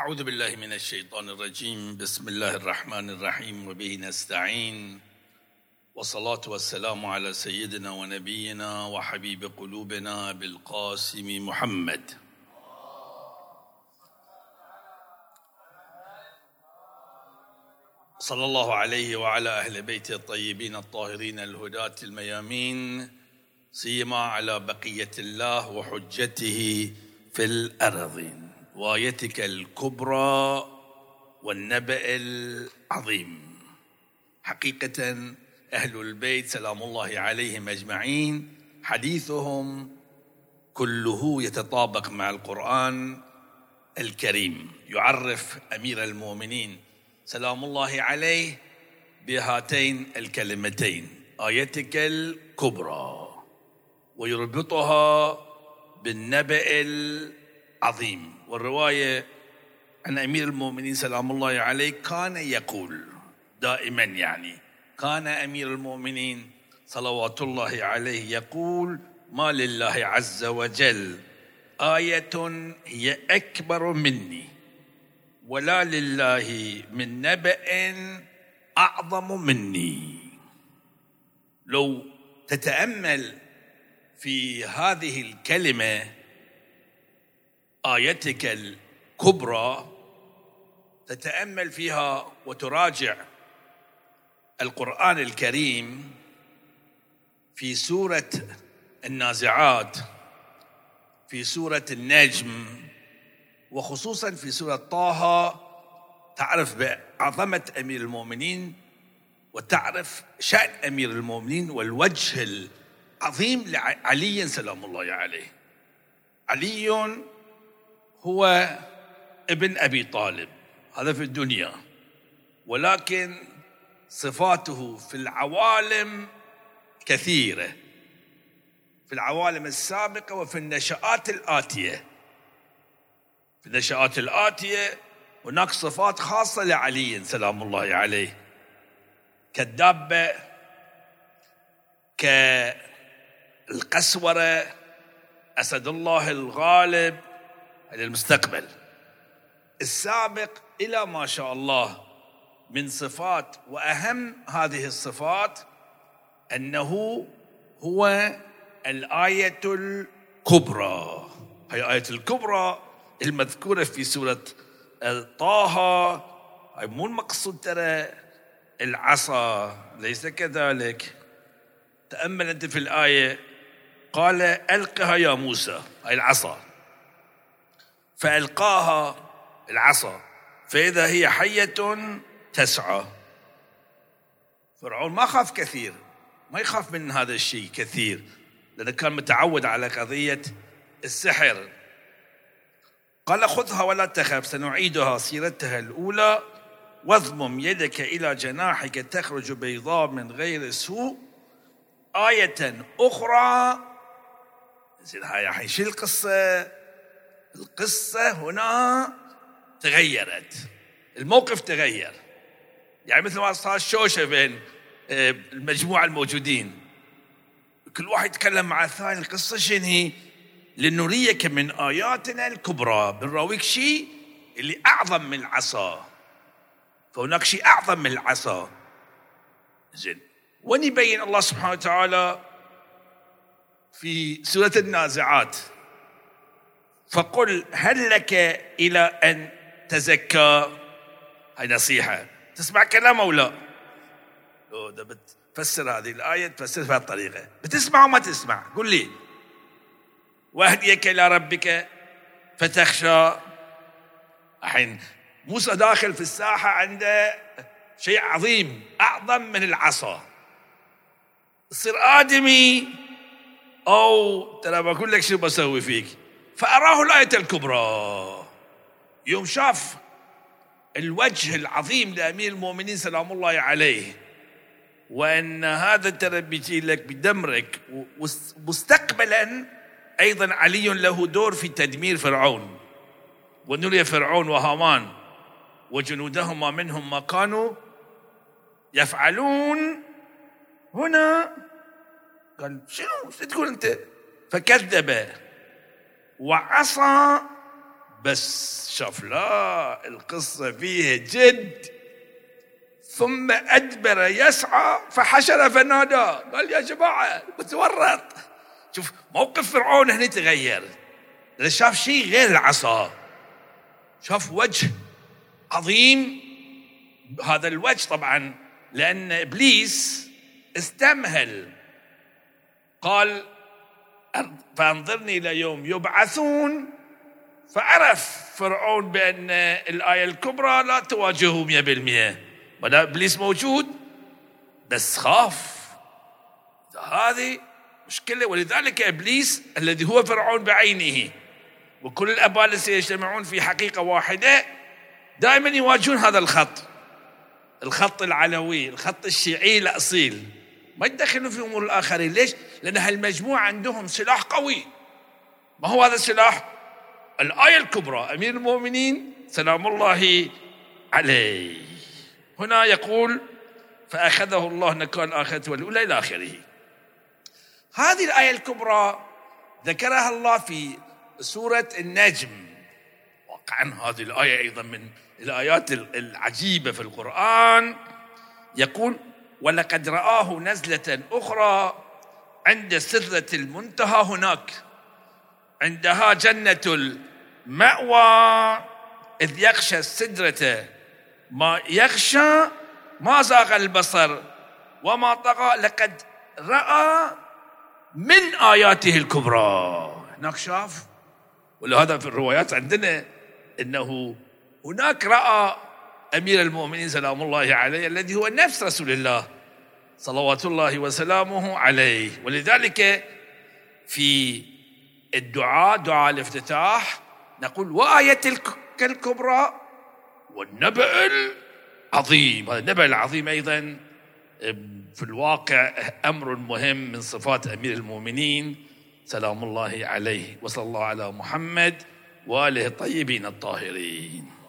أعوذ بالله من الشيطان الرجيم. بسم الله الرحمن الرحيم وبه نستعين. والصلاة والسلام على سيدنا ونبينا وحبيب قلوبنا بالقاسم محمد. صلى الله عليه وعلى أهل بيته الطيبين الطاهرين الهداة الميامين سيما على بقية الله وحجته في الأرضين. وايتك الكبرى والنبأ العظيم. حقيقة أهل البيت سلام الله عليهم أجمعين. حديثهم كله يتطابق مع القرآن الكريم. يعرف أمير المؤمنين سلام الله عليه بهاتين الكلمتين آيتك الكبرى. ويربطها بالنبأ العظيم والرواية عن أمير المؤمنين سلام الله عليه كان يقول دائما يعني كان أمير المؤمنين صلوات الله عليه يقول ما لله عز وجل آية هي أكبر مني ولا لله من نبأ أعظم مني. لو تتأمل في هذه الكلمة آيتك الكبرى تتأمل فيها وتراجع القرآن الكريم في سورة النازعات في سورة النجم وخصوصا في سورة طه. تعرف بعظمة أمير المؤمنين وتعرف شأن أمير المؤمنين والوجه العظيم لعلي سلام الله عليه. علي هو ابن أبي طالب. هذا في الدنيا. ولكن صفاته في العوالم كثيرة. في العوالم السابقة وفي النشآت الآتية. في النشآت الآتية هناك صفات خاصة لعلي سلام الله عليه. كالدابة كالقسورة أسد الله الغالب هذا المستقبل السابق إلى ما شاء الله من صفات وأهم هذه الصفات أنه هو الآية الكبرى. هي آية الكبرى المذكورة في سورة طه. هاي مو المقصود ترى العصا ليس كذلك. تأمل أنت في الآية قال ألقها يا موسى هاي العصا. فألقاها العصا. فإذا هي حية تسعى. فرعون ما خاف كثير ما يخاف من هذا الشيء كثير لأنه كان متعود على قضية السحر. قال خذها ولا تخف سنعيدها. سيرتها الأولى واضمم يدك إلى جناحك تخرج بيضاء من غير سوء. آية أخرى. زين هاي الحين شو القصة؟ القصة هنا تغيرت. الموقف تغير. يعني مثل ما صار شوشة بين المجموعة الموجودين. كل واحد يتكلم مع الثاني القصة شنو هي؟ لنريك من آياتنا الكبرى. بنراويك شيء اللي أعظم من العصا فهناك شيء أعظم من العصا. زين. وين يبين الله سبحانه وتعالى في سورة النازعات. فقل هل لك إلى أن تزكى؟ هاي نصيحة. تسمع كلام أو لا؟ لو بتفسر هذه الآية تفسر بهذه الطريقة. بتسمع وما تسمع؟ قل لي. وأهديك إلى ربك فتخشى. الحين موسى داخل في الساحة عنده شيء عظيم أعظم من العصا. تصير آدمي أو ترى بقول لك شو بسوي فيك؟ فأراه الآية الكبرى. يوم شاف الوجه العظيم لأمير المؤمنين سلام الله عليه وأن هذا ترى بيجي لك بدمرك مستقبلا أيضا علي له دور في تدمير فرعون ونري فرعون وهامان وجنودهما منهم ما كانوا يفعلون. هنا قال شنو؟ تقول أنت؟ فكذب. وعصى بس شاف لا القصة فيها جد. ثم أدبر يسعى فحشر فنادى. قال يا جماعة متورط. شوف موقف فرعون هنا تغير. شاف شيء غير العصا شاف وجه عظيم. هذا الوجه طبعا لأن إبليس استمهل. قال فانظرني إلى يوم يبعثون فعرف فرعون بأن الآية الكبرى لا تواجهه مئة بالمئة ولا إبليس موجود بس خاف. هذه مشكلة. ولذلك إبليس الذي هو فرعون بعينه وكل الأبالسة يجتمعون في حقيقة واحدة دائما يواجهون هذا الخط. الخط العلوي الخط الشيعي الأصيل. ما يدخلون في أمور الآخرين. ليش؟ لأن هالمجموعة عندهم سلاح قوي. ما هو هذا السلاح؟ الآية الكبرى. أمير المؤمنين سلام الله عليه. هنا يقول فأخذه الله نكال الآخرة والأولى إلى آخره. هذه الآية الكبرى ذكرها الله في سورة النجم. واقعا هذه الآية أيضا من الآيات العجيبة في القرآن. يقول ولقد رآه نزلة أخرى عند سدرة المنتهى هناك. عندها جنة المأوى إذ يغشى السدرة. ما يغشى ما زاغ البصر. وما طغى لقد رأى من آياته الكبرى. هناك شاف؟ ولهذا في الروايات عندنا إنه هناك رأى أمير المؤمنين سلام الله عليه الذي هو نفس رسول الله صلوات الله وسلامه عليه. ولذلك في الدعاء دعاء الافتتاح نقول وآية الكبرى والنبأ العظيم. هذا النبأ العظيم أيضا في الواقع أمر مهم من صفات أمير المؤمنين سلام الله عليه. وصلى الله على محمد وآله الطيبين الطاهرين.